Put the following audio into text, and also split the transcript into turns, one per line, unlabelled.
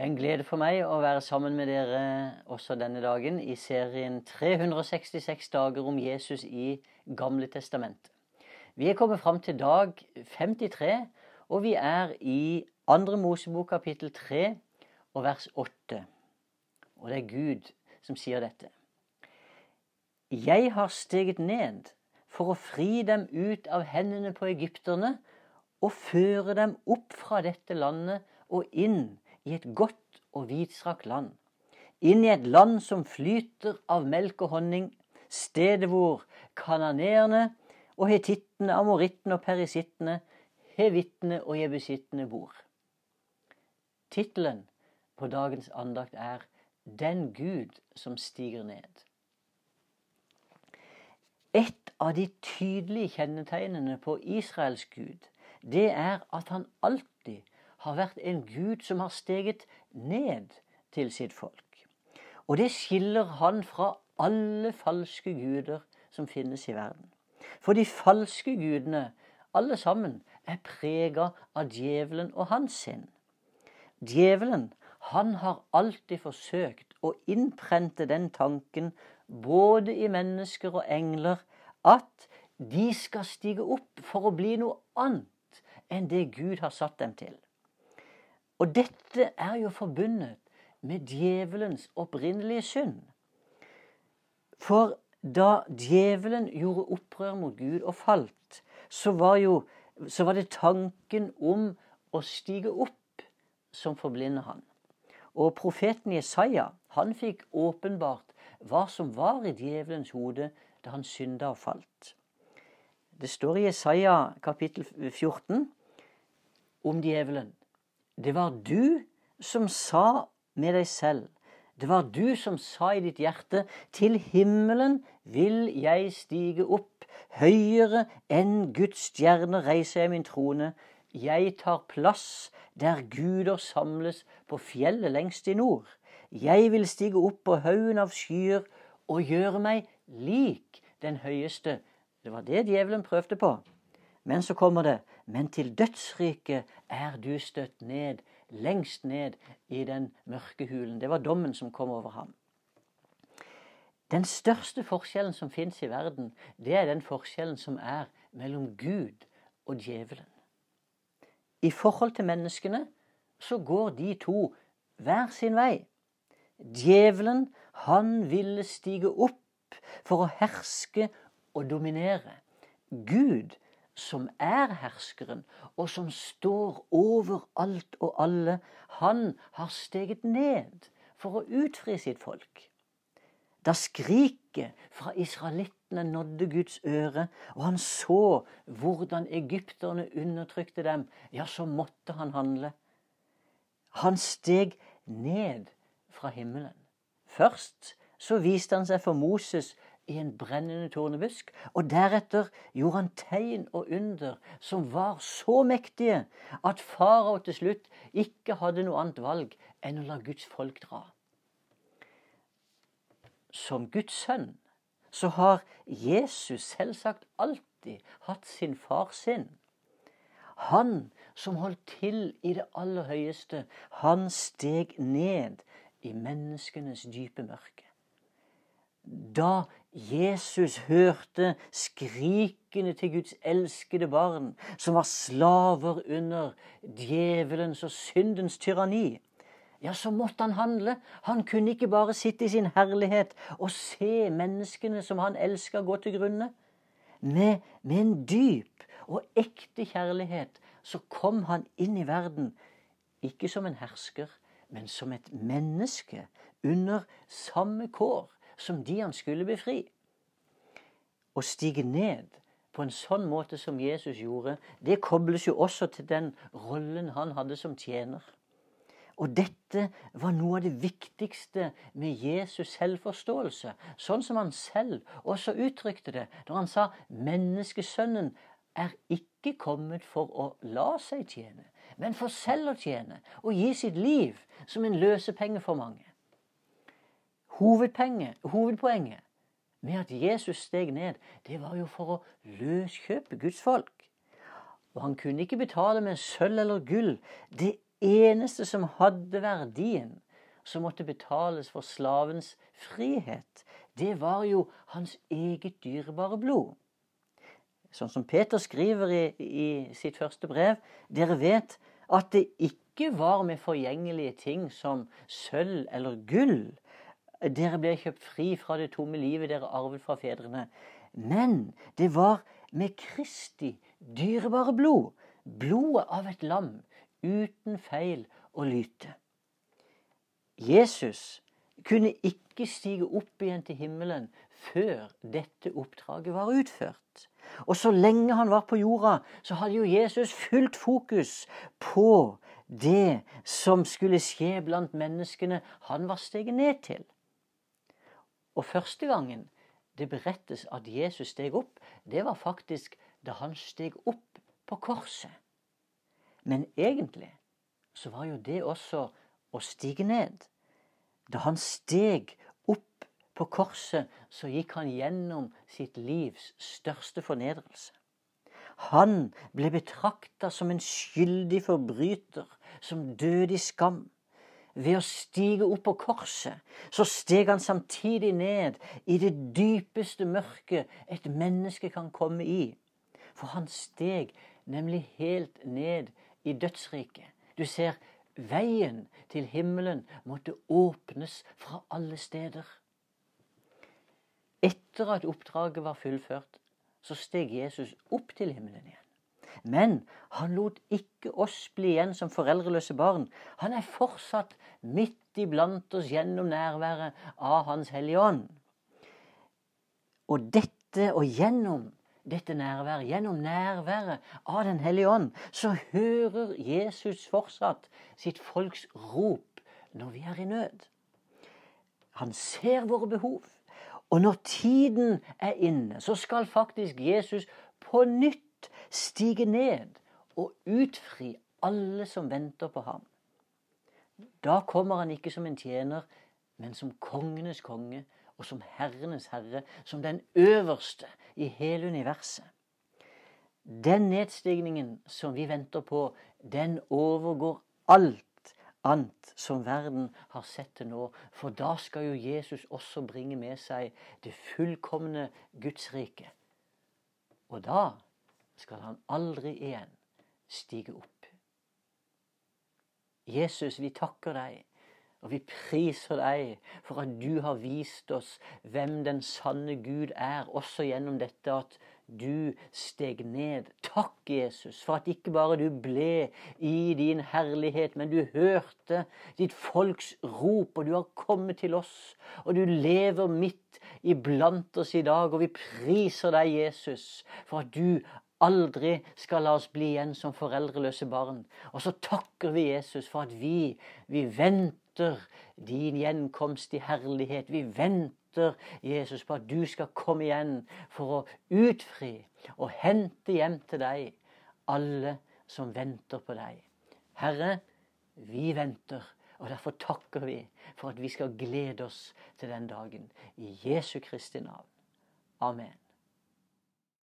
Det er en glede for meg å være sammen med dere også denne dagen i serien 366 dager om Jesus i Gamle testamentet. Vi er kommet fram til dag 53, og vi er i andre Mosebok kapittel 3 og vers 8. Og det er Gud som sier dette. Jeg har steget ned for å fri dem ut av hendene på egypterne og føre dem opp fra dette landet og inn i et godt og vidstrakt land. Inn i et land som flyter av melk og honning, stedet hvor kananeerne og hetittene, amorittene og perisittene, hevittene og jebusittene bor. Tittelen på dagens andakt er Den Gud som stiger ned. Et av de tydelige kjennetegnene på Israels Gud, det er at han alltid har vært en gud som har steget ned til sitt folk. Og det skiller han fra alle falske guder som finnes i verden. For de falske gudene, alle sammen, er prega av djevelen og hans sinn. Djevelen, han har alltid forsøkt å innprente den tanken både i mennesker og engler at de skal stige opp for å bli noe annet enn det Gud har satt dem til. Og dette er jo forbundet med djevelens opprinnelige synd. For da djevelen gjorde opprør mot Gud og falt, så var, jo, så var det tanken om å stige opp som forblinder han. Og profeten Jesaja han fikk åpenbart hva som var i djevelens hode da han synda og falt. Det står i Jesaja kapittel 14 om djevelen. Det var du som sa med deg selv. Det var du som sa i ditt hjerte, til himmelen vil jeg stige opp, høyere enn Guds stjerne reiser jeg min trone. Jeg tar plass der guder samles på fjellet lengst i nord. Jeg vil stige opp på haugen av skyer og gjøre meg lik den høyeste. Det var det djevelen prøvde på. Men så kommer det Men til dødsriket er du støtt ned, lengst ned i den mørke hulen. Det var dommen som kom over ham. Den største forskjellen som fins i verden, det er den forskjellen som er mellom Gud og djevelen. I forhold til menneskene så går de to hver sin vei. Djevelen, han ville stige opp for å herske og dominere. Gud, som er herskeren, og som står over alt og alle, han har steget ned for å utfri sitt folk. Da skriket fra israelittene nådde Guds øre, og han så hvordan egypterne undertrykte dem, ja, så måtte han handle. Han steg ned fra himmelen. Først så viste han seg for Moses i en brennende tornebusk. Og deretter gjorde han tegn og under som var så mektige at farao til slutt ikke hadde noe annet valg enn å la Guds folk dra. Som Guds sønn så har Jesus selvsagt alltid hatt sin far sin. Han som holdt til i det aller høyeste, han steg ned i menneskenes dype mørke. Da Jesus hørte skrikene til Guds elskede barn, som var slaver under djevelens og syndens tyranni, ja, så måtte han handle. Han kunne ikke bare sitte i sin herlighet og se menneskene som han elska, gå til grunne. Med, med en dyp og ekte kjærlighet så kom han inn i verden, ikke som en hersker, men som et menneske under samme kår som de han skulle befri. Å stige ned på en sånn måte som Jesus gjorde, det kobles jo også til den rollen han hadde som tjener. Og dette var noe av det viktigste med Jesus selvforståelse, sånn som han selv også uttrykte det når han sa 'Menneskesønnen er ikke kommet for å la seg tjene, men for selv å tjene og gi sitt liv som en løsepenge for mange'. Hovedpoenget med at Jesus steg ned, det var jo for å løskjøpe Guds folk. Og han kunne ikke betale med sølv eller gull. Det eneste som hadde verdien, som måtte betales for slavens frihet, det var jo hans eget dyrebare blod. Sånn som Peter skriver i, i sitt første brev, dere vet at det ikke var med forgjengelige ting som sølv eller gull. Dere ble kjøpt fri fra det tomme livet dere arvet fra fedrene. Men det var med Kristi dyrebare blod, blodet av et lam, uten feil og lyte. Jesus kunne ikke stige opp igjen til himmelen før dette oppdraget var utført. Og så lenge han var på jorda, så hadde jo Jesus fullt fokus på det som skulle skje blant menneskene han var steget ned til. Og første gangen det berettes at Jesus steg opp, det var faktisk da han steg opp på korset. Men egentlig så var jo det også å stige ned. Da han steg opp på korset, så gikk han gjennom sitt livs største fornedrelse. Han ble betrakta som en skyldig forbryter, som døde i skam. Ved å stige opp på korset, så steg han samtidig ned i det dypeste mørket et menneske kan komme i. For han steg nemlig helt ned i dødsriket. Du ser, veien til himmelen måtte åpnes fra alle steder. Etter at oppdraget var fullført, så steg Jesus opp til himmelen igjen. Men han lot ikke oss bli igjen som foreldreløse barn. Han er fortsatt midt iblant oss gjennom nærværet av Hans Hellige Ånd. Og dette og gjennom dette nærværet, gjennom nærværet av Den hellige ånd, så hører Jesus fortsatt sitt folks rop når vi er i nød. Han ser våre behov. Og når tiden er inne, så skal faktisk Jesus på nytt stige ned og utfri alle som venter på ham. Da kommer han ikke som en tjener, men som kongenes konge og som herrenes herre, som den øverste i hele universet. Den nedstigningen som vi venter på, den overgår alt annet som verden har sett til nå. For da skal jo Jesus også bringe med seg det fullkomne Guds rike. Og da skal han aldri igjen stige opp. Jesus, vi takker deg, og vi priser deg for at du har vist oss hvem den sanne Gud er, også gjennom dette at du steg ned. Takk, Jesus, for at ikke bare du ble i din herlighet, men du hørte ditt folks rop, og du har kommet til oss, og du lever midt iblant oss i dag, og vi priser deg, Jesus, for at du aldri skal la oss bli igjen som foreldreløse barn. Og så takker vi Jesus for at vi, vi venter din gjenkomst i herlighet. Vi venter, Jesus, på at du skal komme igjen for å utfri og hente hjem til deg alle som venter på deg. Herre, vi venter. Og derfor takker vi for at vi skal glede oss til den dagen. I Jesu Kristi navn. Amen.